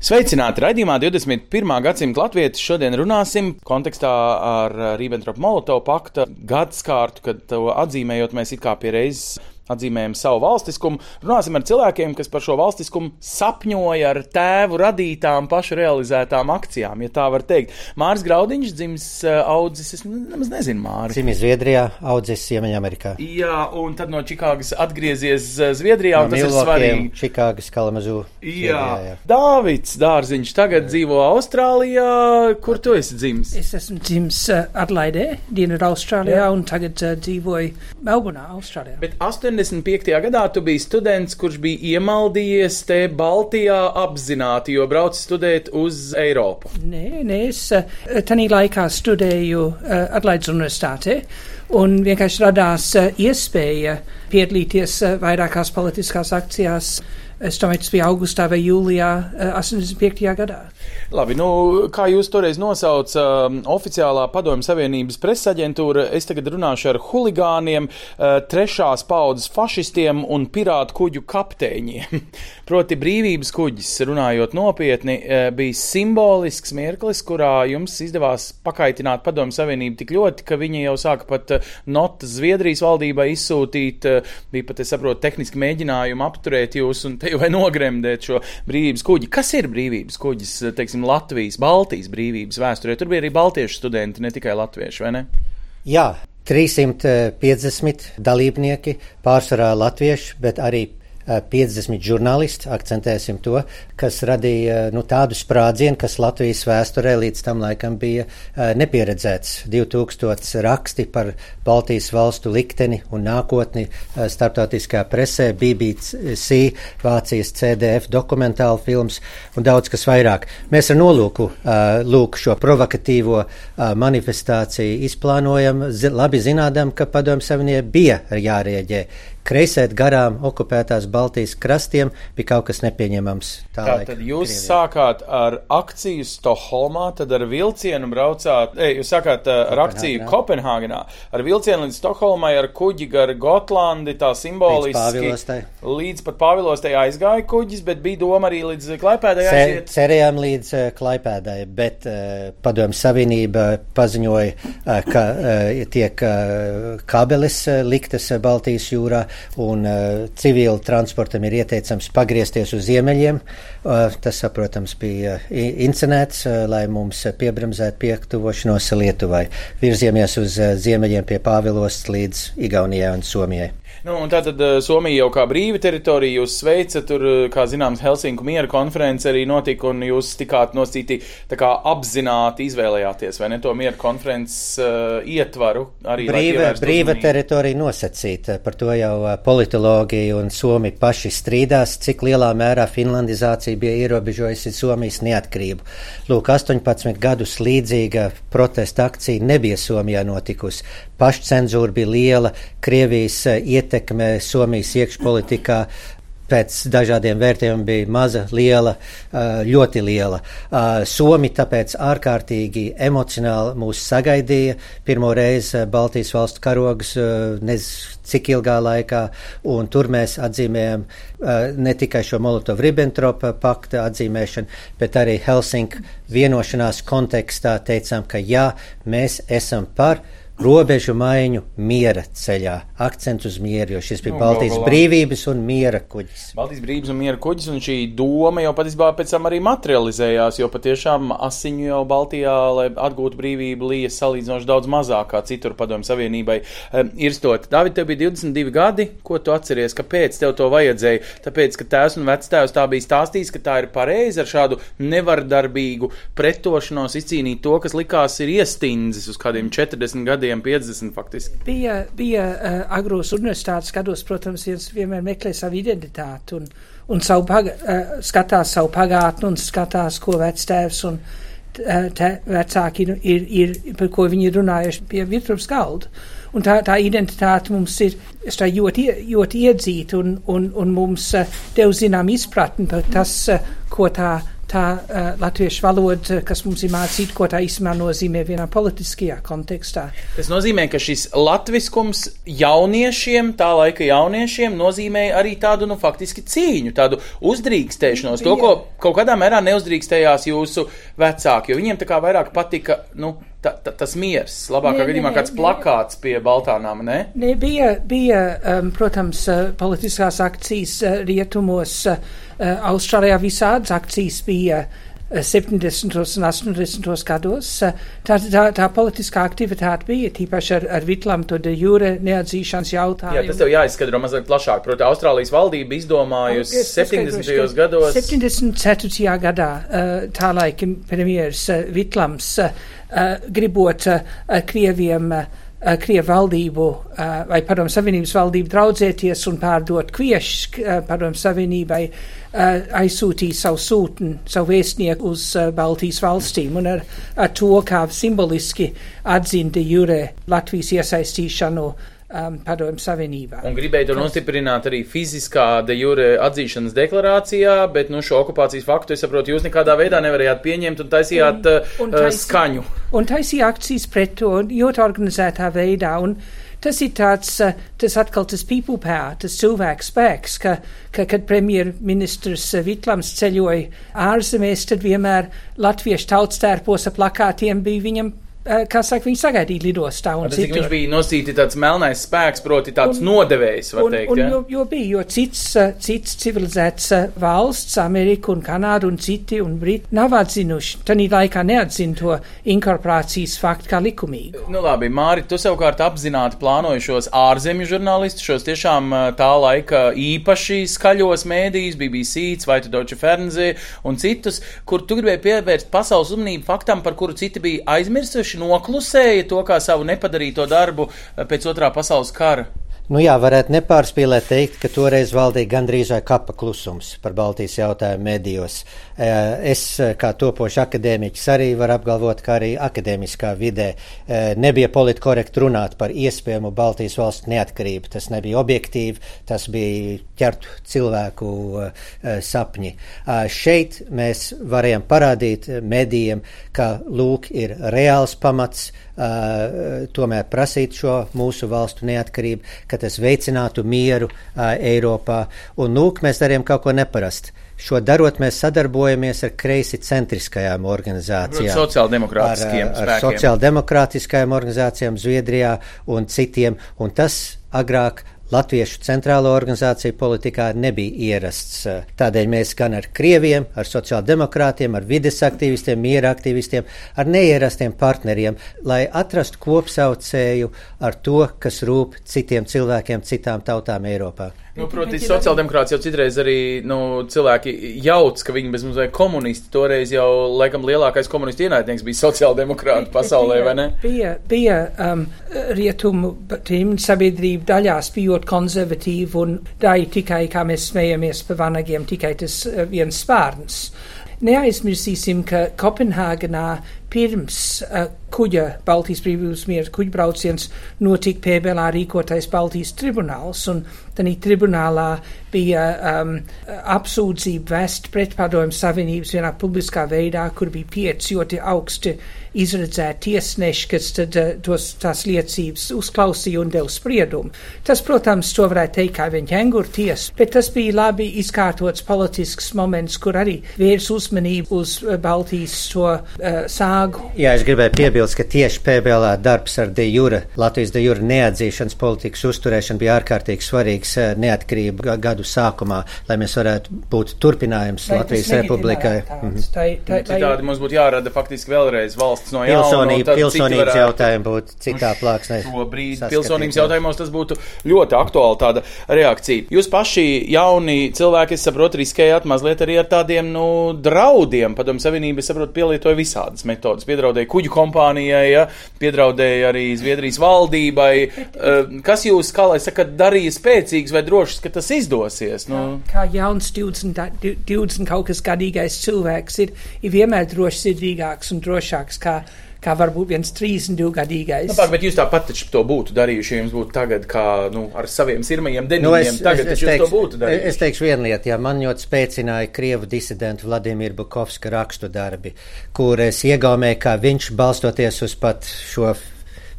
Sveicināti! Radījumā 21. gadsimta latvieši šodien runāsim kontekstā ar Rībbentropa-Molotovu pakta gadsimtu, kad atzīmējot, mēs it kā pie reizes atzīmējam savu valstiskumu. Runāsim ar cilvēkiem, kas par šo valstiskumu sapņoja ar tēvu radītām, pašu realizētām akcijām, ja tā var teikt. Māris Graudiņš dzimis eh, audzis, es nemaz nezinu, Māris. Dzimis Zviedrijā, audzis Ziemeļamerikā. Jā, un tad no Čikāgas atgriezies eh, Zviedrijā, un No tas ir Milvokiem, svarīgi. Čikāgas, Kalamazū. Jā, Dāvids Dārziņš tagad dzīvo Austrālijā. Kur tu esi dzimis? Es esmu dzimis uh, Adlaidē, Dienvidu Austrālijā, un tagad uh, dzīvoju Melburnā, Austrālijā. Bet 85. gadā tu biji students, kurš bija iemaldījies te Baltijā apzināti, jo brauc studēt uz Eiropu. Nē, nē, es uh, tajā laikā studēju uh, Adlaides Universitātē, un vienkārši radās uh, iespēja piedalīties vairākās politiskās akcijās. Es domāju, tas bija augustā vai jūlijā uh, 85. gadā. Labi, nu, kā jūs toreiz nosaucat, um, oficiālā Padomju Savienības presa aģentūra, es tagad runāšu ar huligāniem, uh, trešās paudzes fašistiem un pirātu kuģu kapteiņiem. Proti, brīvības kuģis, runājot nopietni, uh, bija simbolisks mirklis, kurā jums izdevās pakaitināt Padomju Savienību tik ļoti, ka viņi jau sāka pat uh, notas Zviedrijas valdībai izsūtīt, uh, bija pat, es saprotu, tehniski mēģinājumi apturēt jūs un te vai nogremdēt šo brīvības kuģi. Kas ir brīvības kuģis? teiksim, Latvijas, Baltijas brīvības vēsturē. Tur bija arī baltiešu studenti, ne tikai latvieši, vai ne? Jā, 350 dalībnieki, pārsvarā latvieši, bet arī 50 žurnālisti, akcentēsim to, kas radīja nu, tādu sprādzienu, kas Latvijas vēsturē līdz tam laikam bija uh, nepieredzēts. 2000 raksti par Baltijas valstu likteni un nākotni starptautiskā presē, BBC, Vācijas CDF dokumentāla films un daudz kas vairāk. Mēs ar nolūku lūk šo provokatīvo manifestāciju izplānojam, labi zinādam, ka padomju savienībai bija jārēģē kreisēt garām okupētās Baltijas krastiem bija kaut kas nepieņemams. Tā Tātad jūs Krievijā. sākāt ar akciju Stokholmā, tad ar vilcienu braucāt, ei, jūs sākāt ar akciju Kopenhāgenā, ar vilcienu līdz Stokholmai, ar kuģi gar Gotlandi, tā simboliski. Līdz, līdz pat Pāvilostai aizgāja kuģis, bet bija doma arī līdz Klaipēdai aiziet. Ce, cerējām līdz uh, Klaipēdai, bet uh, padomju savienība paziņoja, uh, ka uh, tiek uh, kabelis uh, liktas Baltijas jūrā un uh, civila transportam ir ieteicams pagriezties uz ziemeļiem. Uh, tas, saprotams, bija uh, incenēts, uh, lai mums piebremzētu piektuvošanos Lietuvai. Virziemies uz uh, ziemeļiem pie Pāvilos līdz Igaunijai un Somijai. Nu, un tātad Somija jau kā brīva teritorija, jūs sveicat, tur, kā zināms, Helsinku miera konference arī notika, un jūs tikāt nosītī tā kā apzināti izvēlējāties, vai ne, to miera konferences uh, ietvaru arī. Brīva, brīva teritorija nosacīta, par to jau politologi un Somi paši strīdās, cik lielā mērā finlandizācija bija ierobežojusi Somijas neatkarību. Lūk, 18 gadus līdzīga protesta akcija nebija Somijā notikusi. Pašcenzūra bija liela, Krievijas ietekme Somijas iekšpolitikā pēc dažādiem vērtējumiem bija maza, liela, ļoti liela. Somi tāpēc ārkārtīgi emocionāli mūs sagaidīja. Pirmo reizi Baltijas valstu karogs, nezinu, cik ilgā laikā, un tur mēs atzīmējam ne tikai šo Molotov-Ribbentropa pakta atzīmēšanu, bet arī Helsinku vienošanās kontekstā teicām, ka jā, mēs esam par robežu maiņu miera ceļā. Akcents uz mieru, jo šis bija nu, Baltijas galvā. brīvības un miera kuģis. Baltijas brīvības un miera kuģis, un šī doma jau patiesībā pēc tam arī materializējās, jo patiešām asiņu jau Baltijā, lai atgūtu brīvību, lija salīdzinoši daudz mazāk kā citur padomju savienībai um, irstot. David, tev bija 22 gadi, ko tu atceries, kāpēc tev to vajadzēja? Tāpēc, ka tēvs un vectēvs tā bija stāstījis, ka tā ir pareizi ar šādu nevardarbīgu pretošanos izcīnīt to, kas likās ir iestindzis uz kādiem 40 gadiem gadiem, 50 faktiski. Bija, bija uh, agros universitātes gados, protams, viens vienmēr meklē savu identitāti un, un savu paga, uh, skatās savu pagātni un skatās, ko vectēvs un te vecāki ir, ir, ir, par ko viņi ir runājuši pie virtuves galda. Un tā, tā identitāte mums ir ļoti, ļoti iedzīta un, un, un mums tev zinām izpratni par tas, ko tā tā uh, latviešu valoda, kas mums ir mācīta, ko tā īstenībā nozīmē vienā politiskajā kontekstā. Tas nozīmē, ka šis latviskums jauniešiem, tā laika jauniešiem, nozīmē arī tādu, nu, faktiski cīņu, tādu uzdrīkstēšanos, to, ko kaut kādā mērā neuzdrīkstējās jūsu vecāki, jo viņiem tā kā vairāk patika, nu, ta, ta, tas miers, labākā gadījumā kāds plakāts pie Baltānām, ne? Ne, bija, bija um, protams, uh, politiskās akcijas uh, rietumos, uh, Austrālijā visādas akcijas bija. 70. un 80. gados tā, tā, tā politiskā aktivitāte bija tīpaši ar, ar Vitlam to de jūre neatzīšanas jautājumu. Jā, tas tev jāizskatro mazliet plašāk. Proti, Austrālijas valdība izdomājusi 70. gados. 74. gadā tā laika premjeras Vitlams gribot Krieviem Krievu valdību vai Padomu Savienības valdību draudzēties un pārdot kviešus Padomu Savienībai, aizsūtīja savu sūtni, savu vēstnieku uz Baltijas valstīm un ar, ar to kā simboliski atzīta jūrē Latvijas iesaistīšanu um, Padomju Savienībā. Un gribēja to nostiprināt arī fiziskā de jure atzīšanas deklarācijā, bet nu, šo okupācijas faktu, es saprotu, jūs nekādā veidā nevarējāt pieņemt un taisījāt un, un uh, taisī, skaņu. Un taisīja akcijas pret to ļoti organizētā veidā. Un, Tas ir tāds, uh, tas atkal tas people power, tas cilvēks spēks, ka, ka kad premjerministrs Vitlams ceļoja ārzemēs, tad vienmēr latviešu tautstērpos ap plakātiem bija viņam kā saka, viņi sagaidīja lidostā. Un tas, viņš bija nosīti tāds melnais spēks, proti tāds un, nodevējs, var un, teikt. Un, ja? jo, jo bija, jo cits, eh, cits civilizēts eh, valsts, Amerika un Kanāda un citi un Briti nav atzinuši, tanī laikā neatzina to inkorporācijas faktu kā likumīgu. Nu labi, Māri, tu savukārt apzināti plānoji šos ārzemju žurnālistus, šos tiešām tā laika īpaši skaļos mēdījus, BBC, Vaita Deutsche Fernseh un citus, kur tu gribēji pievērst pasaules uzmanību faktam, par kuru citi bija aizmirsuši noklusēja to kā savu nepadarīto darbu eh, pēc otrā pasaules kara. Nu jā, varētu nepārspīlēt teikt, ka toreiz valdīja gandrīz vai kapa klusums par Baltijas jautājumu medijos. Eh, es, eh, kā topošs akadēmiķis, arī varu apgalvot, ka arī akadēmiskā vidē eh, nebija politkorekti runāt par iespējamu Baltijas valstu neatkarību. Tas nebija objektīvi, tas bija ķertu cilvēku sapņi. Šeit mēs varējām parādīt medijiem, ka lūk ir reāls pamats tomēr prasīt šo mūsu valstu neatkarību, ka tas veicinātu mieru Eiropā. Un lūk, mēs darījām kaut ko neparastu. Šo darot, mēs sadarbojamies ar kreisi centriskajām organizācijām. Sociāldemokrātiskajām ar, ar sociāldemokrātiskajām organizācijām Zviedrijā un citiem. Un tas agrāk Latviešu centrālo organizāciju politikā nebija ierasts. Tādēļ mēs gan ar krieviem, ar sociāldemokrātiem, ar vides aktīvistiem, miera aktīvistiem, ar neierastiem partneriem, lai atrastu kopsaucēju ar to, kas rūp citiem cilvēkiem, citām tautām Eiropā. Nu, proti, sociāldemokrāts jau citreiz arī nu, cilvēki jauc, ka viņi bez mums vajag komunisti. Toreiz jau laikam lielākais komunistu ienaidnieks bija sociāldemokrāti pasaulē, bija, vai ne? Bija, bija um, rietumu sabiedrība daļās bijot konservatīvi un daļai tikai, kā mēs smējamies pa vanagiem, tikai tas uh, viens spārns. Neaizmirsīsim, ka Kopenhāgenā pirms uh, kuģa Baltijas brīvības miera kuģa brauciens notika Pēbelā rīkotais Baltijas tribunāls, un tādā tribunālā bija um, apsūdzība vest pret padomju savienības vienā publiskā veidā, kur bija pieci ļoti augsti izredzēti tiesneši, kas tad uh, tos, tās liecības uzklausīja un deva spriedumu. Tas, protams, to varētu teikt kā viņa ķenguru tiesa, bet tas bija labi izkārtots politisks moments, kur arī vērs uzmanību uz uh, Baltijas to uh, sāgu. Jā, es gribēju piebilst ka tieši PBLā darbs ar de jure, Latvijas de jure neatzīšanas politikas uzturēšana bija ārkārtīgi svarīgs eh, neatkarību gadu sākumā, lai mēs varētu būt turpinājums lai Latvijas republikai. Mhm. Citādi mums būtu jārada faktiski vēlreiz valsts no jauna. Pilsonība, pilsonības jautājumi būtu citā plāksnē. Šobrīd pilsonības jautājumos tas būtu ļoti aktuāli tāda reakcija. Jūs paši jauni cilvēki, es saprotu, riskējāt mazliet arī ar tādiem, nu, draudiem. Padomu Savienība, es saprotu, pielietoja visādas metodas, piedraudēja kuģu kompāniju Huligānijai, ja, piedraudēja arī Zviedrijas valdībai. Uh, kas jūs, kā lai saka, darīja spēcīgs vai drošs, ka tas izdosies? Nu? Kā jauns 20, 20 kaut kas gadīgais cilvēks ir, ir vienmēr drošsirdīgāks un drošāks kā kā varbūt viens 32 gadīgais. Nu, pār, bet jūs tāpat taču to būtu darījuši, ja jums būtu tagad, kā nu, ar saviem sirmajiem denīmiem, nu, es, tagad es, es teikšu, to būtu darījuši. Es teikšu vienu lietu, jā, man ļoti spēcināja Krievu disidentu Vladimiru Bukovska rakstu darbi, kur es iegaumēju, kā viņš balstoties uz pat šo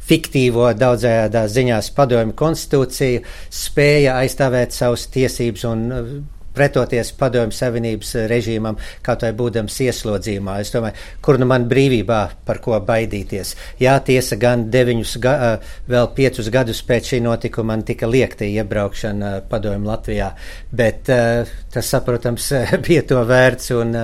fiktīvo daudzējādā ziņās padomju konstitūciju, spēja aizstāvēt savas tiesības un pretoties padomju savienības režīmam, kaut vai būdams ieslodzījumā. Es domāju, kur nu man brīvībā par ko baidīties. Jā, tiesa gan deviņus, ga, vēl piecus gadus pēc šī notikuma man tika liekta iebraukšana padomju Latvijā, bet tas, saprotams, bija to vērts. Un,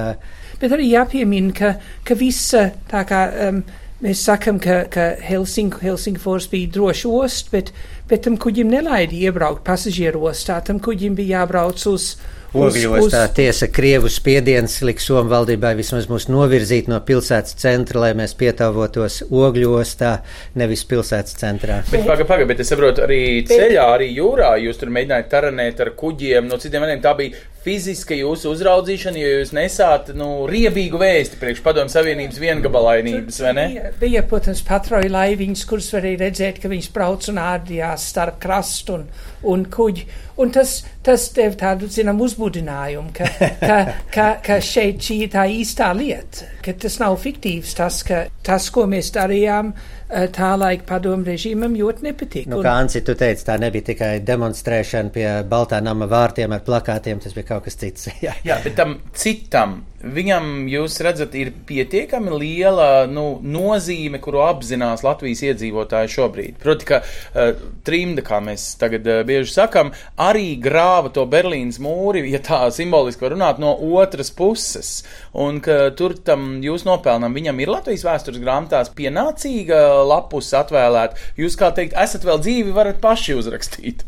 bet arī jāpiemina, ka, ka viss tā kā. Um, Mēs sakām, ka, ka Helsink, Helsingfors bija droši osts, bet, bet tam kuģim nelaida iebraukt pasažieru ostā. Tam kuģim bija jābrauc uz, Ogļos tā tiesa Krievu spiediens liks Somu valdībai vismaz mūs novirzīt no pilsētas centra, lai mēs pietāvotos ogļostā, nevis pilsētas centrā. Bet paga, paga, bet es saprotu, arī ceļā, arī jūrā jūs tur mēģinājāt taranēt ar kuģiem, no citiem vārdiem tā bija fiziska jūsu uzraudzīšana, jo jūs nesāt nu, riebīgu vēsti priekš padomu savienības viengabalainības, vai ne? Bija, bija protams, patroja laiviņas, kuras varēja redzēt, ka viņas brauc un ārdījās starp krastu un, un kuģi. Un tas, tas tev tādu, zinām, uzbudinājumu, ka, ka, ka, ka šeit šī ir tā īstā lieta, ka tas nav fiktīvs, tas, ka tas, ko mēs darījām, eh, tā laika padomu režīmam ļoti nepatīk. Nu, kā Anci, tu teici, tā nebija tikai demonstrēšana pie Baltā nama vārtiem ar plakātiem, tas bija kaut kas cits. jā. jā, bet tam citam Viņam, jūs redzat, ir pietiekami liela nu, nozīme, kuru apzinās Latvijas iedzīvotāji šobrīd. Proti, ka uh, trimda, kā mēs tagad uh, bieži sakam, arī grāva to Berlīnas mūri, ja tā simboliski var runāt, no otras puses. Un ka tur tam jūs nopelnam, viņam ir Latvijas vēstures grāmatās pienācīga lapus atvēlēt. Jūs, kā teikt, esat vēl dzīvi, varat paši uzrakstīt.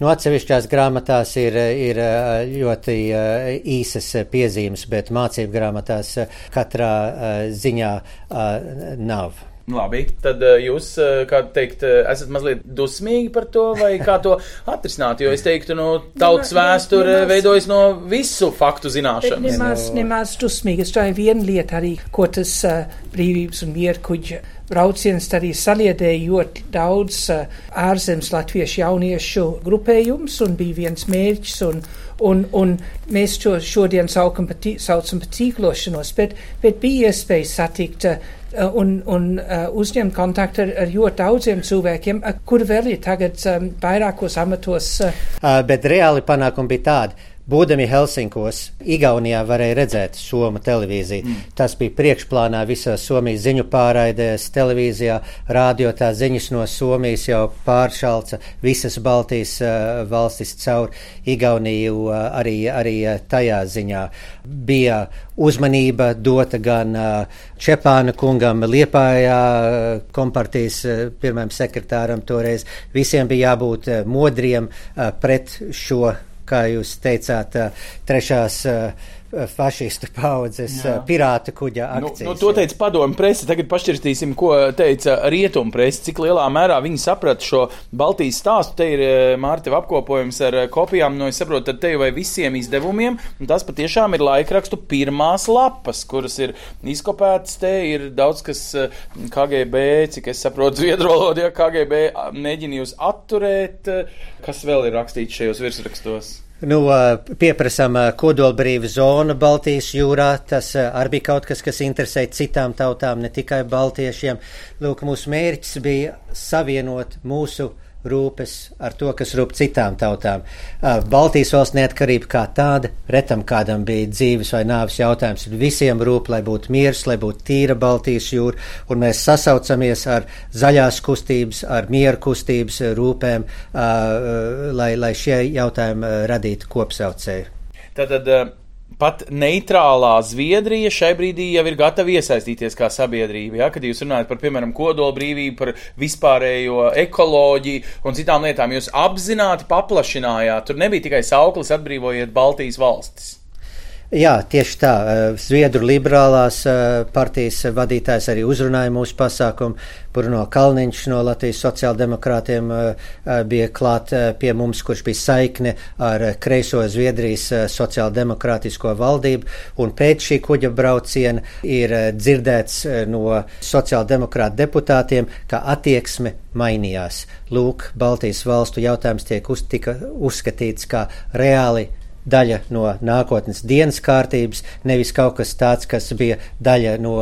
Nu, atsevišķās grāmatās ir, ir ļoti īsas piezīmes, bet mācību grāmatās katrā ziņā nav. Labi, tad jūs, kā teikt, esat mazliet dusmīgi par to, vai kā to atrisināt, jo es teiktu, nu, tautas vēsture veidojas no visu faktu zināšanas. Nemaz, nemaz dusmīgi, es domāju, viena lieta arī, ko tas uh, brīvības un mieru kuģa brauciens arī saliedēja ļoti daudz uh, ārzemes latviešu jauniešu grupējums un bija viens mērķis. Un, un, un mēs šo šodien saukam pa tī, saucam par tīklošanos, bet, bet bija iespēja satikt uh, un, un uh, uzņemt kontaktu ar, ar ļoti daudziem cilvēkiem, uh, kur vēl ir tagad um, vairākos amatos. Uh. Uh, bet reāli panākumi bija tādi Būdami Helsinkos, Igaunijā varēja redzēt Somu televīziju. Mm. Tas bija priekšplānā visās Somijas ziņu pārraidēs, televīzijā, rādio tā ziņas no Somijas jau pāršalca visas Baltijas uh, valstis caur Igauniju uh, arī, arī uh, tajā ziņā. Bija uzmanība dota gan Čepāna kungam, Liepājā kompartijas pirmajam sekretāram toreiz. Visiem bija jābūt modriem pret šo kā jūs teicāt, trešās fašistu paudzes Jā. pirāta kuģa akcijas. Nu, nu, to teica padomu presa, tagad pašķirstīsim, ko teica rietumu presa, cik lielā mērā viņi saprata šo Baltijas stāstu. Te ir Mārta apkopojums ar kopijām, no es saprotu, tad te jau vai visiem izdevumiem, un tas patiešām ir laikrakstu pirmās lapas, kuras ir izkopētas, te ir daudz, kas KGB, cik es saprotu, zviedrolodie KGB mēģina jūs atturēt, kas vēl ir rakstīts šajos virsrakstos. Nu, pieprasām kodolbrīvu zonu Baltijas jūrā. Tas arī bija kaut kas, kas interesē citām tautām, ne tikai baltiešiem. Lūk, mūsu mērķis bija savienot mūsu rūpes ar to, kas rūp citām tautām. Baltijas valsts neatkarība kā tāda, retam kādam bija dzīves vai nāves jautājums. Visiem rūp, lai būtu miers, lai būtu tīra Baltijas jūra, un mēs sasaucamies ar zaļās kustības, ar mieru kustības rūpēm, lai, lai šie jautājumi radītu kopsaucēju. Tātad, pat neitrālā Zviedrija šai brīdī jau ir gatava iesaistīties kā sabiedrība. Ja? Kad jūs runājat par, piemēram, kodolbrīvību, par vispārējo ekoloģiju un citām lietām, jūs apzināti paplašinājāt. Tur nebija tikai sauklis atbrīvojiet Baltijas valstis. Jā, tieši tā. Zviedru liberālās partijas vadītājs arī uzrunāja mūsu pasākumu. Bruno Kalniņš no Latvijas sociāldemokrātiem bija klāt pie mums, kurš bija saikne ar kreiso Zviedrijas sociāldemokrātisko valdību. Un pēc šī kuģa brauciena ir dzirdēts no sociāldemokrāta deputātiem, ka attieksme mainījās. Lūk, Baltijas valstu jautājums tiek uz, uzskatīts kā reāli daļa no nākotnes dienas kārtības, nevis kaut kas tāds, kas bija daļa no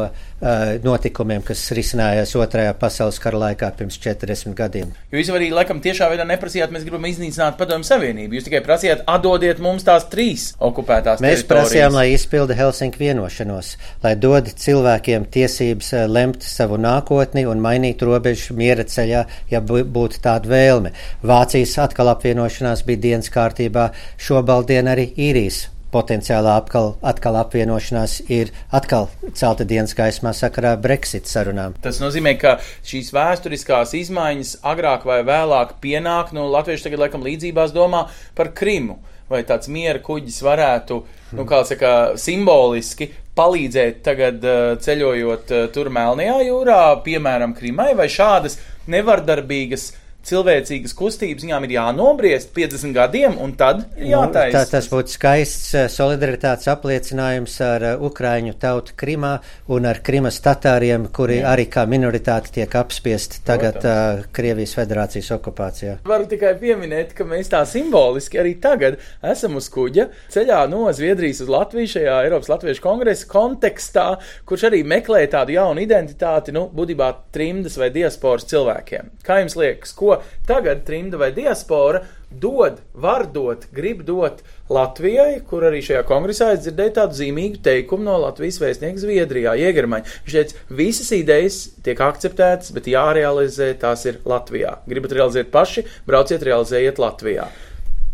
notikumiem, kas risinājās otrajā pasaules kara laikā pirms 40 gadiem. Jo jūs arī laikam tiešā veidā neprasījāt, mēs gribam iznīcināt padomu savienību. Jūs tikai prasījāt, atdodiet mums tās trīs okupētās mēs prasījām, lai izpilda Helsinku vienošanos, lai dod cilvēkiem tiesības lemt savu nākotni un mainīt robežu miera ceļā, ja būtu tāda vēlme. Vācijas atkal apvienošanās bija dienas kārtībā šobaldien arī īrijas potenciālā atkal, atkal apvienošanās ir atkal celta dienas gaismā sakarā Brexit sarunām. Tas nozīmē, ka šīs vēsturiskās izmaiņas agrāk vai vēlāk pienāk, nu, latvieši tagad laikam līdzībās domā par Krimu. Vai tāds miera kuģis varētu, nu, kā saka, simboliski palīdzēt tagad ceļojot tur Melnajā jūrā, piemēram, Krimai, vai šādas nevardarbīgas cilvēcīgas kustības, viņām ir jānobriest 50 gadiem, un tad jātaisa. Nu, tā, tas būtu skaists eh, solidaritātes apliecinājums ar uh, Ukraiņu tautu Krimā un ar Krimas tatāriem, kuri Jā. arī kā minoritāte tiek apspiesti tagad uh, Krievijas federācijas okupācijā. Varu tikai pieminēt, ka mēs tā simboliski arī tagad esam uz kuģa ceļā no Zviedrijas uz Latviju šajā Eiropas Latviešu kongresa kontekstā, kurš arī meklē tādu jaunu identitāti, nu, būtībā trimdas vai diasporas cilvēkiem. Kā jums liekas, ko ko tagad trimda vai diaspora dod, var dot, grib dot Latvijai, kur arī šajā kongresā es dzirdēju tādu zīmīgu teikumu no Latvijas vēstnieka Zviedrijā, Iegermaņa. Viņš teica, visas idejas tiek akceptētas, bet jārealizē tās ir Latvijā. Gribat realizēt paši, brauciet, realizējiet Latvijā.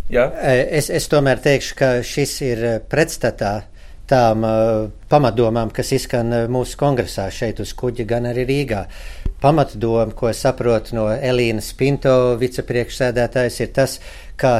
Ja? Es, es tomēr teikšu, ka šis ir pretstatā tām uh, pamatdomām, kas izskan mūsu kongresā šeit uz kuģa, gan arī Rīgā pamatdoma, ko es saprotu no Elīnas Pinto vicepriekšsēdētājas, ir tas, ka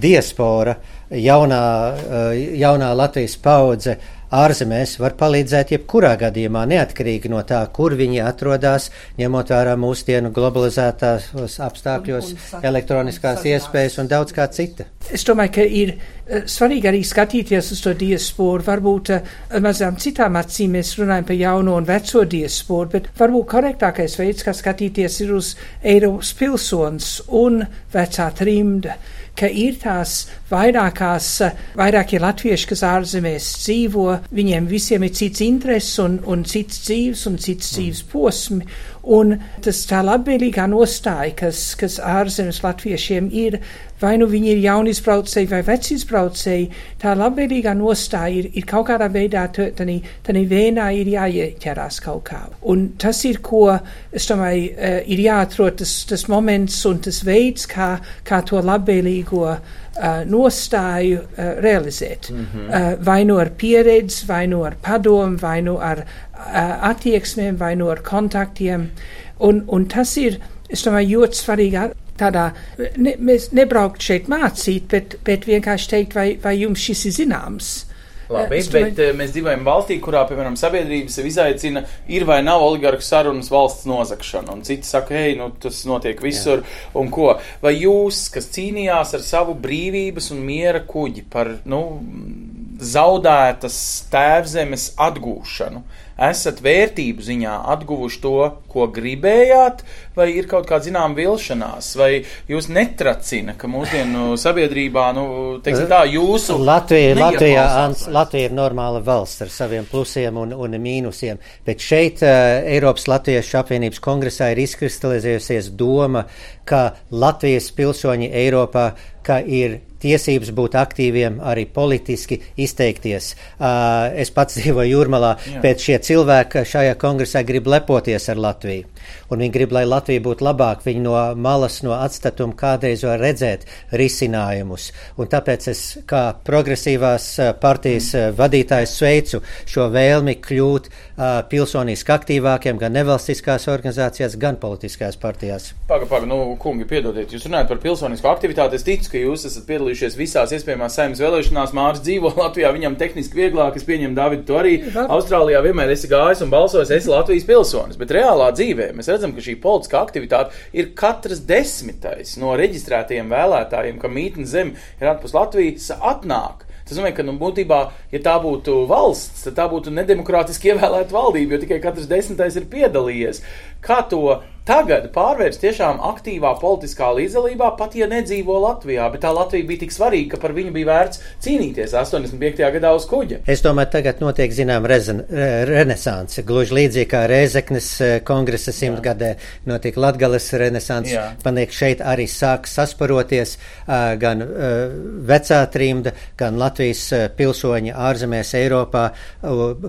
diaspora, jaunā, eh, jaunā Latvijas paudze ārzemēs var palīdzēt jebkurā gadījumā, neatkarīgi no tā, kur viņi atrodas, ņemot vērā mūsdienu globalizētās apstākļos, un, un elektroniskās iespējas un daudz kā cita. Es domāju, ka ir uh, svarīgi arī skatīties uz to diasporu. Varbūt uh, mazām citām acīm mēs runājam par jauno un veco diasporu, bet varbūt korektākais veids, kā skatīties, ir uz Eiropas pilsons un vecā trimda ka ir tās vairākās, vairākie latvieši, kas ārzemēs dzīvo, viņiem visiem ir cits intereses un, un cits dzīves un cits dzīves posmi, Un tas tā labvēlīgā nostāja, kas, kas ārzemes latviešiem ir, vai nu viņi ir jauni izbraucēji vai veci izbraucēji, tā labvēlīgā nostāja ir, ir kaut kādā veidā, tādā vēnā ir jāieķerās kaut kā. Un tas ir, ko, es domāju, uh, ir jāatrod tas, tas moments un tas veids, kā, kā to labvēlīgo nostāju uh, realizēt. Mm -hmm. uh, vai nu ar pieredzi, vai nu ar padomu, vai nu ar uh, attieksmēm, vai nu ar kontaktiem. Un, un tas ir, es domāju, ļoti svarīgi tādā, ne, mēs nebraukt šeit mācīt, bet, bet vienkārši teikt, vai, vai jums šis ir zināms. Labi, es bet domāju... mēs dzīvojam valstī, kurā, piemēram, sabiedrība sev izaicina, ir vai nav oligarhu sarunas valsts nozakšana, un citi saka, hei, nu tas notiek visur, Jā. un ko. Vai jūs, kas cīnījās ar savu brīvības un miera kuģi par, nu, zaudētas tēvzemes atgūšanu, esat vērtību ziņā atguvuši to, ko gribējāt, vai ir kaut kāda zināma vilšanās, vai jūs netracina, ka mūsdienu sabiedrībā, nu, teiksim tā, jūsu. Latvija, Latvijā, Ans, Latvija ir normāla valsts ar saviem plusiem un, un mīnusiem, bet šeit uh, Eiropas Latviešu apvienības kongresā ir izkristalizējusies doma, ka Latvijas pilsoņi Eiropā, ka ir tiesības būt aktīviem, arī politiski izteikties. Es pats dzīvoju Jūrmalā, Jā. pēc šie cilvēki šajā kongresā grib lepoties ar Latviju. Un viņi grib, lai Latvija būtu labāka. Viņi no malas, no atstatuma kādreiz var redzēt risinājumus. Un tāpēc es kā progresīvās partijas vadītājs sveicu šo vēlmi kļūt uh, pilsoniski aktīvākiem gan nevalstiskās organizācijās, gan politiskās partijās. Paga, paga, nu, kungi, piedodiet, jūs runājat par pilsonisko aktivitāti. Es ticu, ka jūs esat piedalījušies piedalījušies visās iespējamās saimnes vēlēšanās. Māris dzīvo Latvijā, viņam tehniski vieglāk, es pieņemu Davidu to arī. Austrālijā vienmēr esi gājis un balsojis, esi Latvijas pilsonis, bet reālā dzīvē mēs redzam, ka šī politiskā aktivitāte ir katrs desmitais no reģistrētajiem vēlētājiem, ka mītne zem ir atpus Latvijas atnāk. Tas nozīmē, ka nu, būtībā, ja tā būtu valsts, tad tā būtu nedemokrātiski ievēlēta valdība, jo tikai katrs desmitais ir piedalījies. Kā to tagad pārvērst tiešām aktīvā politiskā līdzdalībā, pat ja nedzīvo Latvijā, bet tā Latvija bija tik svarīga, ka par viņu bija vērts cīnīties 85. gadā uz kuģa. Es domāju, tagad notiek zinām rezen, re, renesanse, gluži līdzīgi kā Rēzeknes eh, kongresa simtgadē notika Latgales renesanse, paniek šeit arī sāk sasparoties uh, gan uh, vecā trimda, gan Latvijas pilsoņi ārzemēs Eiropā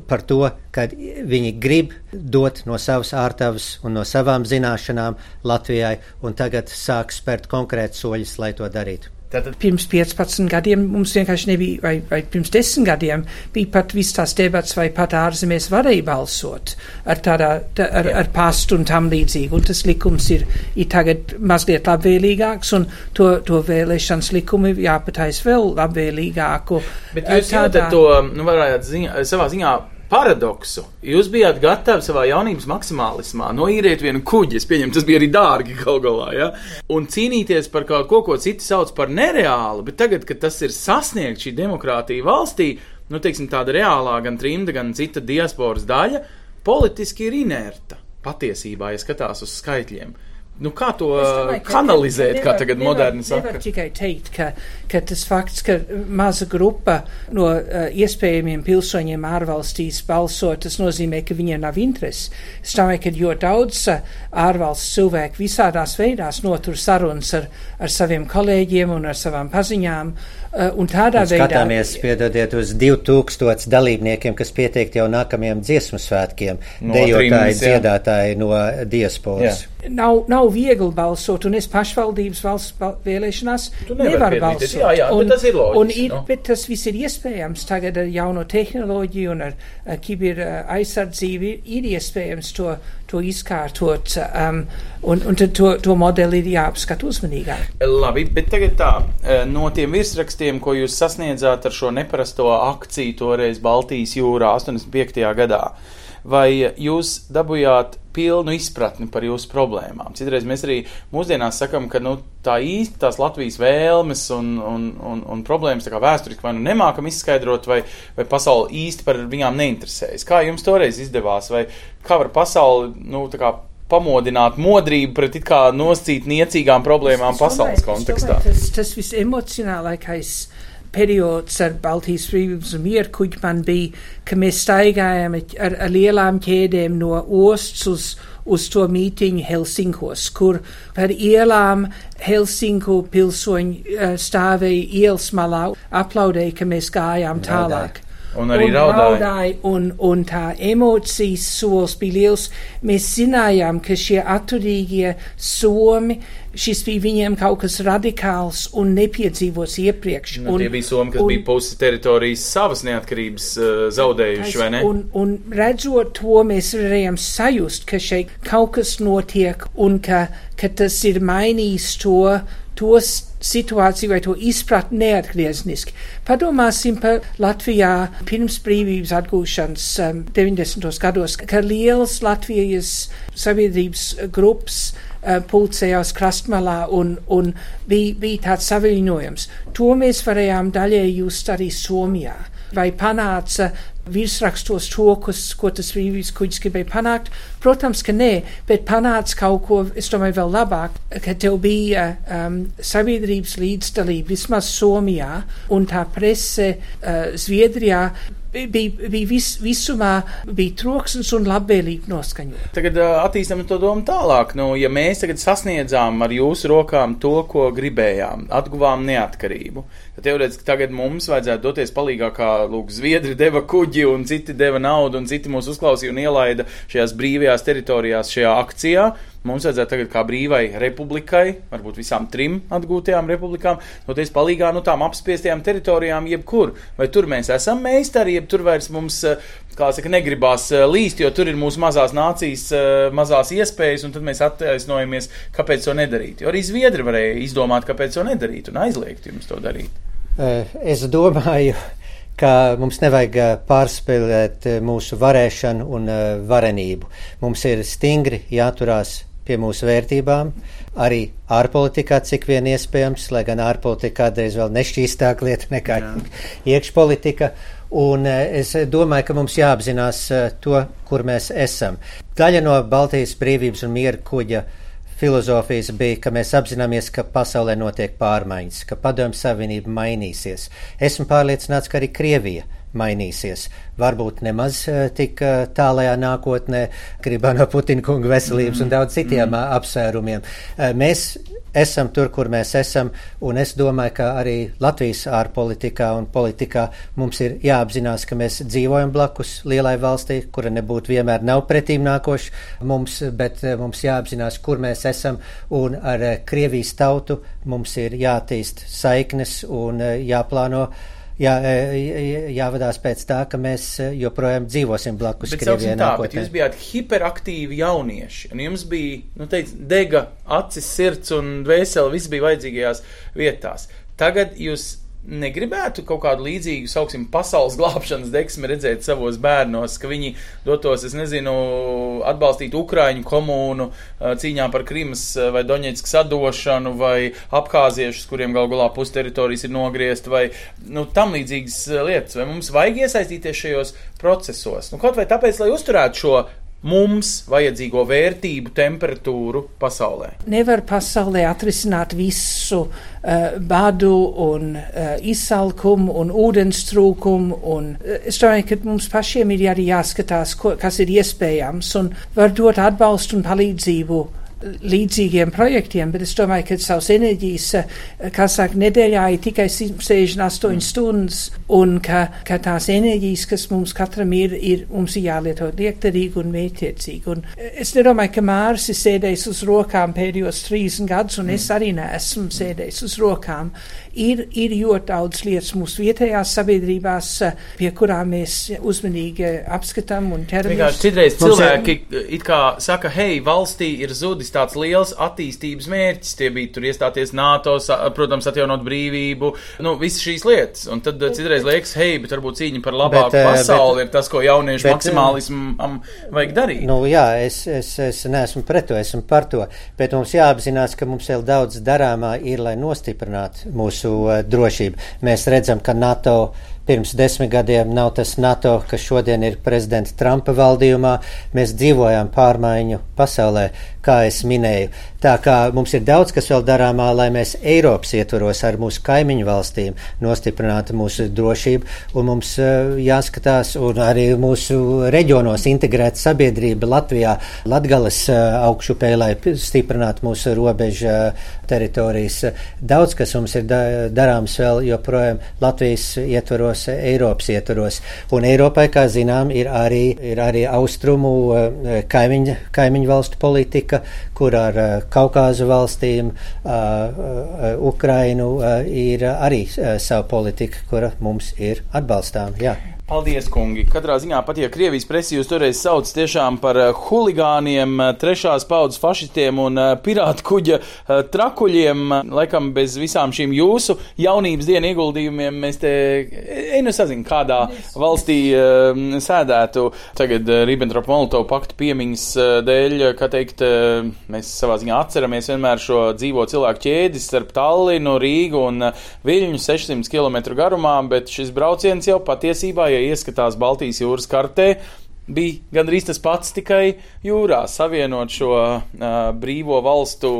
par to, ka viņi grib dot no savas ārtavas un no savām zināšanām Latvijai, un tagad sāk spērt konkrētus soļus, lai to darītu. Tātad pirms 15 gadiem mums vienkārši nebija, vai, vai pirms 10 gadiem bija pat viss tās debats, vai pat ārzemēs varēja balsot ar, tādā, tā, ar, ar pastu un tam līdzīgi. Un tas likums ir, ir tagad mazliet labvēlīgāks, un to, to vēlēšanas likumi jāpatais vēl labvēlīgāku. Bet jūs tādā... to, nu, varētu ziņā, savā ziņā paradoksu. Jūs bijāt gatavi savā jaunības maksimālismā noīrēt vienu kuģi, es pieņemu, tas bija arī dārgi gal galā, ja? un cīnīties par kaut ko, ko citi sauc par nereālu, bet tagad, kad tas ir sasniegts šī demokrātija valstī, nu, teiksim, tāda reālā gan trimda, gan cita diasporas daļa, politiski ir inerta patiesībā, ja skatās uz skaitļiem. Nu, kā to domāju, kanalizēt, nevar, kā tagad nevar, moderni saka? Nevar tikai teikt, ka, ka tas fakts, ka maza grupa no uh, iespējamiem pilsoņiem ārvalstīs balso, tas nozīmē, ka viņiem nav interesi. Es domāju, ka jo daudz uh, ārvalsts cilvēku visādās veidās notur sarunas ar, ar saviem kolēģiem un ar savām paziņām, uh, un tādā un veidā. Skatāmies, piedodiet, uz 2000 dalībniekiem, kas pieteikt jau nākamajiem dziesmu svētkiem, no dejotāji, dziedātāji no diasporas. Jā nav, nav viegli balsot, un es pašvaldības valsts vēlēšanās nevaru balsot. Jā, jā, un, tas ir loģiski. Un ir, no? Bet tas viss ir iespējams tagad ar jauno tehnoloģiju un ar, ar kiber aizsardzību ir, ir iespējams to, to izkārtot, um, un, un to, to modeli ir jāapskata uzmanīgāk. Labi, bet tagad tā, eh, no tiem virsrakstiem, ko jūs sasniedzāt ar šo neparasto akciju toreiz Baltijas jūrā 85. gadā, vai jūs dabujāt pilnu izpratni par jūsu problēmām. Citreiz mēs arī mūsdienās sakam, ka nu, tā īsti tās Latvijas vēlmes un, un, un, un problēmas vēsturiski vai nu nemākam izskaidrot, vai, vai pasauli īsti par viņām neinteresējas. Kā jums toreiz izdevās, vai kā var pasauli, nu, kā pamodināt modrību pret it kā noscīt niecīgām problēmām pasaules kontekstā? Tas, tas viss emocionālākais periods ar Baltijas brīvības un mieru kuģi man bija, ka mēs staigājām ar, ar lielām ķēdēm no ostas uz, uz to mītiņu Helsinkos, kur par ielām Helsinku pilsoņi uh, stāvēja ielas malā, aplaudēja, ka mēs gājām tālāk. Raudāja. Un arī un raudāja. raudāja un, un tā emocijas solis bija liels. Mēs zinājām, ka šie atturīgie somi, šis bija viņiem kaut kas radikāls un nepiedzīvos iepriekš. Nu, un, tie bija somi, kas un, bija pusi teritorijas savas neatkarības uh, zaudējuši, vai ne? Un, un redzot to, mēs varējām sajust, ka šeit kaut kas notiek un ka, ka tas ir mainījis to, tos situāciju vai to izpratni neatgriezniski. Padomāsim par Latvijā pirms brīvības atgūšanas um, 90. gados, ka liels Latvijas sabiedrības grupas uh, pulcējās krastmalā un, un bija, bija tāds saviņojums. To mēs varējām daļēji just arī Somijā. Vai panāca virsrakstos to, kas, ko tas brīvības kuģis gribēja panākt? Protams, ka nē, bet panāca kaut ko, es domāju, vēl labāk, ka tev bija um, sabiedrības līdzdalība vismaz Somijā un tā prese uh, Zviedrijā bija, bija vis, visumā bija troksnis un labvēlīgi noskaņot. Tagad attīstam to domu tālāk. Nu, ja mēs tagad sasniedzām ar jūsu rokām to, ko gribējām, atguvām neatkarību, tad teorētiski tagad mums vajadzētu doties palīgā, kā lūk, Zviedri deva kuģi un citi deva naudu un citi mūs uzklausīja un ielaida šajās brīvajās teritorijās šajā akcijā. Mums vajadzētu tagad kā brīvai republikai, varbūt visām trim atgūtajām republikām, doties palīgā no tām apspiestajām teritorijām, jebkur. Vai tur mēs esam meistari, jeb tur vairs mums, kā saka, negribās līst, jo tur ir mūsu mazās nācijas, mazās iespējas, un tad mēs attaisnojamies, kāpēc to nedarīt. Jo arī Zviedri varēja izdomāt, kāpēc to nedarīt un aizliegt jums to darīt. Es domāju, ka mums nevajag pārspēlēt mūsu varēšanu un varenību. Mums ir stingri jāturās pie mūsu vērtībām, arī ārpolitikā, cik vien iespējams, lai gan ārpolitika kādreiz vēl nešķīstāk lieta nekā Jā. iekšpolitika. Un es domāju, ka mums jāapzinās to, kur mēs esam. Daļa no Baltijas brīvības un miera kuģa filozofijas bija, ka mēs apzināmies, ka pasaulē notiek pārmaiņas, ka padomju savienība mainīsies. Esmu pārliecināts, ka arī Krievija mainīsies. Varbūt nemaz eh, tik eh, tālajā nākotnē, gribā no Putina kunga veselības mm, un daudz citiem mm. apsvērumiem. Mēs esam tur, kur mēs esam, un es domāju, ka arī Latvijas ārpolitikā un politikā mums ir jāapzinās, ka mēs dzīvojam blakus lielai valstī, kura nebūtu vienmēr nav pretīm nākoša mums, bet mums jāapzinās, kur mēs esam, un ar Krievijas tautu mums ir jātīst saiknes un jāplāno jā, jāvadās pēc tā, ka mēs joprojām dzīvosim blakus Krievijai nākotnē. Jūs bijāt hiperaktīvi jaunieši, un jums bija, nu teic, dega acis, sirds un dvēseli, viss bija vajadzīgajās vietās. Tagad jūs negribētu kaut kādu līdzīgu, sauksim, pasaules glābšanas deksmi redzēt savos bērnos, ka viņi dotos, es nezinu, atbalstīt Ukraiņu komūnu cīņā par Krimas vai Doņetskas atdošanu vai apkāziešus, kuriem gal galā pus teritorijas ir nogriezt vai, nu, tam līdzīgas lietas. Vai mums vajag iesaistīties šajos procesos? Nu, kaut vai tāpēc, lai uzturētu šo mums vajadzīgo vērtību, temperatūru pasaulē. Nevar pasaulē atrisināt visu uh, badu un uh, izsalkumu un ūdens trūkumu. Un, uh, es domāju, ka mums pašiem ir arī jāskatās, ko, kas ir iespējams un var dot atbalstu un palīdzību līdzīgiem projektiem, bet es domāju, ka savas enerģijas, eh, kā saka, nedēļā ir tikai 68 mm. stundas, un ka, ka tās enerģijas, kas mums katram ir, ir mums ir jālieto liekterīgi un mētiecīgi. Un eh, es nedomāju, ka Mārs ir sēdējis uz rokām pēdējos 30 gadus, un mm. es arī neesmu sēdējis uz rokām. Ir, ir ļoti daudz lietas mūsu vietējās sabiedrībās, eh, pie kurām mēs uzmanīgi apskatām un ķeramies. Citreiz cilvēki it kā saka, hei, valstī ir zudis tāds liels attīstības mērķis. Tie bija tur iestāties NATO, protams, atjaunot brīvību, nu, visas šīs lietas. Un tad eh, citreiz liekas, hei, bet varbūt cīņa par labāku bet, eh, pasauli bet, ir tas, ko jauniešu bet, maksimālismam vajag darīt. Nu, jā, es, es, es neesmu pret to, esmu par to, bet mums jāapzinās, ka mums vēl daudz darāmā ir, lai nostiprinātu mūsu mūsu uh, drošību. Mēs redzam, ka NATO pirms desmit gadiem nav tas NATO, kas šodien ir prezidenta Trumpa valdījumā. Mēs dzīvojam pārmaiņu pasaulē, kā es minēju. Tā kā mums ir daudz, kas vēl darāmā, lai mēs Eiropas ietvaros ar mūsu kaimiņu valstīm nostiprinātu mūsu drošību, un mums uh, jāskatās, un arī mūsu reģionos integrēt sabiedrība Latvijā, Latgales uh, augšupē, lai stiprinātu mūsu robežu uh, teritorijas. Daudz, kas mums ir da darāms vēl joprojām Latvijas ietvaros, Eiropas ietvaros, un Eiropai, kā zinām, ir arī, ir arī austrumu kaimiņu, kaimiņu valstu politika, kur ar Kaukāzu valstīm, Ukrainu ir arī sava politika, kura mums ir atbalstām. Jā. Paldies, kungi! Katrā ziņā pat, ja Krievijas presi jūs toreiz sauc tiešām par uh, huligāniem, uh, trešās paudzes fašistiem un uh, pirātu kuģa trakuļiem, laikam bez visām šīm jūsu jaunības dienu ieguldījumiem, mēs te, nu sazinu, kādā valstī sēdētu tagad uh, Ribbentrop-Molotov paktu piemiņas dēļ, kā teikt, mēs savā ziņā atceramies vienmēr šo dzīvo cilvēku ķēdi starp Tallinu, Rīgu un Viļņu 600 km garumā, bet šis brauciens jau patiesībā ja ieskatās Baltijas jūras kartē, bija gandrīz tas pats, tikai jūrā savienot šo uh, brīvo valstu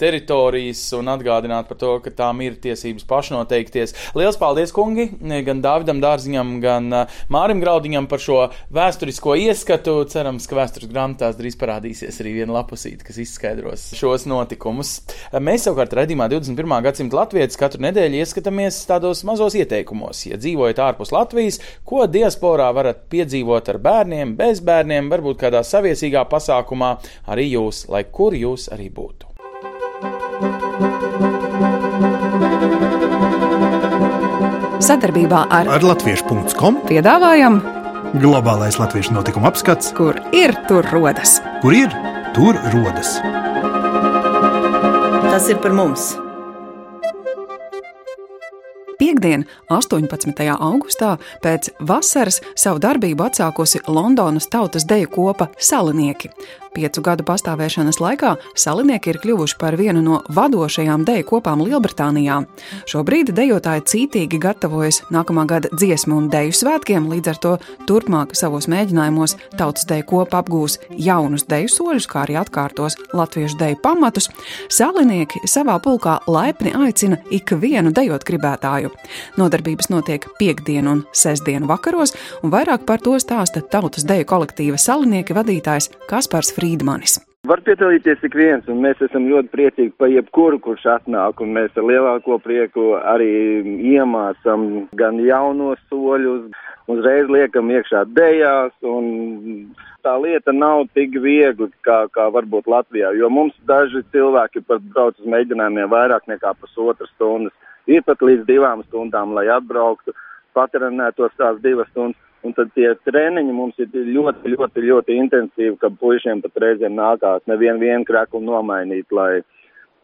teritorijas un atgādināt par to, ka tām ir tiesības pašnoteikties. Lielas paldies, kungi, gan Dāvidam Dārziņam, gan Mārim Graudiņam par šo vēsturisko ieskatu. Cerams, ka vēstures grāmatās drīz parādīsies arī viena lapusīte, kas izskaidros šos notikumus. Mēs savukārt redzījumā 21. gadsimta latviešu katru nedēļu ieskatāmies tādos mazos ieteikumos. Ja dzīvojat ārpus Latvijas, ko diasporā varat piedzīvot ar bērniem, bez bērniem, varbūt kādā saviesīgā pasākumā, arī jūs, lai kur jūs arī būtu. Sadarbībā ar, ar Latviešu.com piedāvājam globālais latviešu notikuma apskats, kur ir tur rodas. Kur ir tur rodas? Tas ir par mums! Piektdien, 18. augustā, pēc vasaras savu darbību atsākusi Londonas tautas deju kopa Salinieki. Piecu gadu pastāvēšanas laikā salinieki ir kļuvuši par vienu no vadošajām deju kopām Lielbritānijā. Šobrīd dejotāji cītīgi gatavojas nākamā gada dziesmu un deju svētkiem, līdz ar to turpmāk savos mēģinājumos tautas deju kopa apgūs jaunus deju soļus, kā arī atkārtos latviešu deju pamatus. Salinieki savā pulkā laipni aicina ikvienu dejot gribētāju. Nodarbības notiek piekdienu un sestdienu vakaros, un vairāk par to stāsta tautas deju kolektīva salinieki vadītājs Kaspars Frīdmanis. Var piedalīties ik viens, un mēs esam ļoti priecīgi par jebkuru, kurš atnāk, un mēs ar lielāko prieku arī iemācam gan jaunos soļus, uzreiz liekam iekšā dejās, un tā lieta nav tik viegli, kā, kā varbūt Latvijā, jo mums daži cilvēki pat brauc uz mēģinājumiem vairāk nekā pusotras stundas. Ir pat līdz divām stundām, lai atbrauktu, patrenētos tās divas stundas. Un tad tie treniņi mums ir ļoti, ļoti, ļoti intensīvi, ka puišiem pat reizēm nākās nevienu vienu kreklu nomainīt, lai,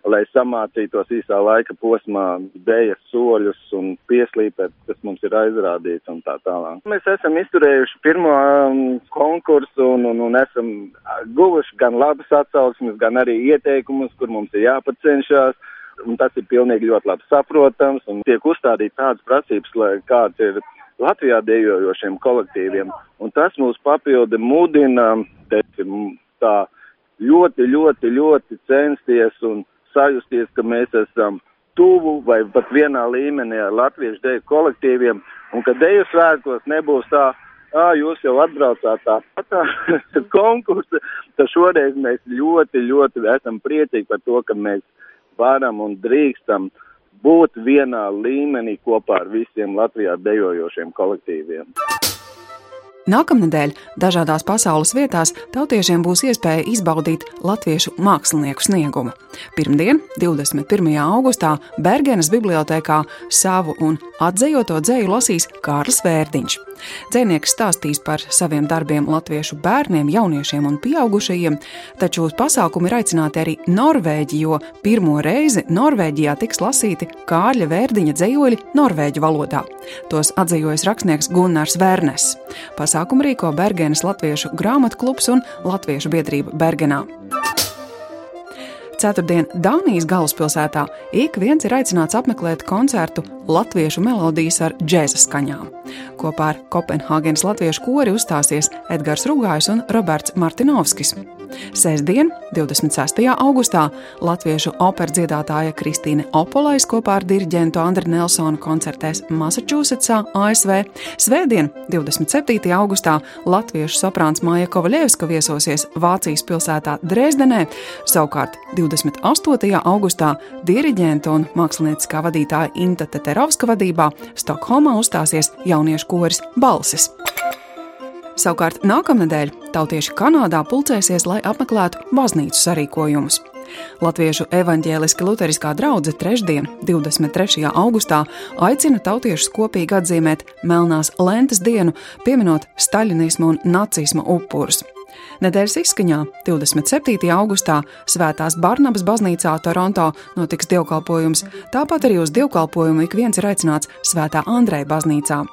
lai samācītos īsā laika posmā dējas soļus un pieslīpēt, kas mums ir aizrādīts un tā tālāk. Mēs esam izturējuši pirmo um, konkursu un, un, un esam guvuši gan labas atsauksmes, gan arī ieteikumus, kur mums ir jāpacenšās. Un tas ir pilnīgi ļoti labi saprotams un tiek uzstādīt tādas prasības, lai kāds ir Latvijā dejojošiem kolektīviem. Un tas mūs papildi mudina, teiksim, tā ļoti, ļoti, ļoti censties un sajusties, ka mēs esam tuvu vai pat vienā līmenī ar latviešu deju kolektīviem, un ka deju svētkos nebūs tā, ā, jūs jau atbraucāt tā patā konkursa, tad šoreiz mēs ļoti, ļoti esam priecīgi par to, ka mēs varam un drīkstam uh, būt vienā līmenī kopā ar visiem Latvijā dejojošiem kolektīviem. Nākamnedēļ dažādās pasaules vietās tautiešiem būs iespēja izbaudīt latviešu mākslinieku sniegumu. Pirmdien, 21. augustā, Bergenas bibliotekā savu un atzējoto dzēju lasīs Kārlis Vērdiņš. Dzēnieks stāstīs par saviem darbiem latviešu bērniem, jauniešiem un pieaugušajiem, taču uz pasākumu ir aicināti arī Norvēģi, jo pirmo reizi Norvēģijā tiks lasīti Kārļa Vērdiņa dzējoļi norvēģu valodā. Tos atzējojas rakstnieks Gunnars Vernes. Pasākumu rīko Bergenas Latviešu grāmatu klubs un Latviešu biedrība Bergenā. Ceturtdien Dānijas galvaspilsētā ik viens ir aicināts apmeklēt koncertu Latviešu melodijas ar džēza skaņām. Kopā ar Kopenhāgenes latviešu kori uzstāsies Edgars Rugājs un Roberts Martinovskis. Sēsdien, 26. augustā, latviešu operas dziedātāja Kristīne Opolais kopā ar diriģentu Andriu Nelsonu koncertēs Massachusettsā, ASV. Svētdien, 27. augustā, latviešu soprāns Māja Kovaļevska viesosies Vācijas pilsētā Dresdenē, savukārt 28. augustā diriģenta un mākslinieckā vadītāja Inta Teterovska vadībā Stokholmā uzstāsies jauniešu koris Balsis. Savukārt nākamnedēļ tautieši Kanādā pulcēsies, lai apmeklētu baznīcu sarīkojumus. Latviešu evaņģēliska luteriskā draudzene trešdien, 23. augustā, aicina tautiešus kopīgi atzīmēt Melnās lentes dienu, pieminot staļinismu un nacismu upurus. Nedēļas izskaņā 27. augustā Svētās Barnabas baznīcā Toronto notiks dievkalpojums, tāpat arī uz dievkalpojumu ik viens ir aicināts Svētā Andreja baznīcā.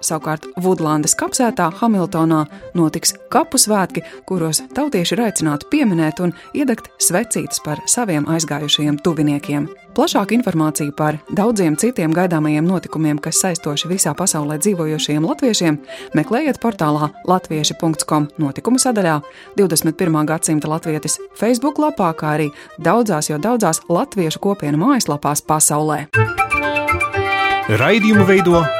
Savukārt Vudlandes kapsētā Hamiltonā notiks kapu svētki, kuros tautieši ir aicināti pieminēt un iedegt svecītes par saviem aizgājušajiem tuviniekiem. Plašāku informāciju par daudziem citiem gaidāmajiem notikumiem, kas saistoši visā pasaulē dzīvojošiem latviešiem, meklējiet portālā latvieši.com notikumu sadaļā, 21. gadsimta latvietis Facebook lapā, kā arī daudzās jau daudzās latviešu kopienu mājaslapās pasaulē. Raidījumu veido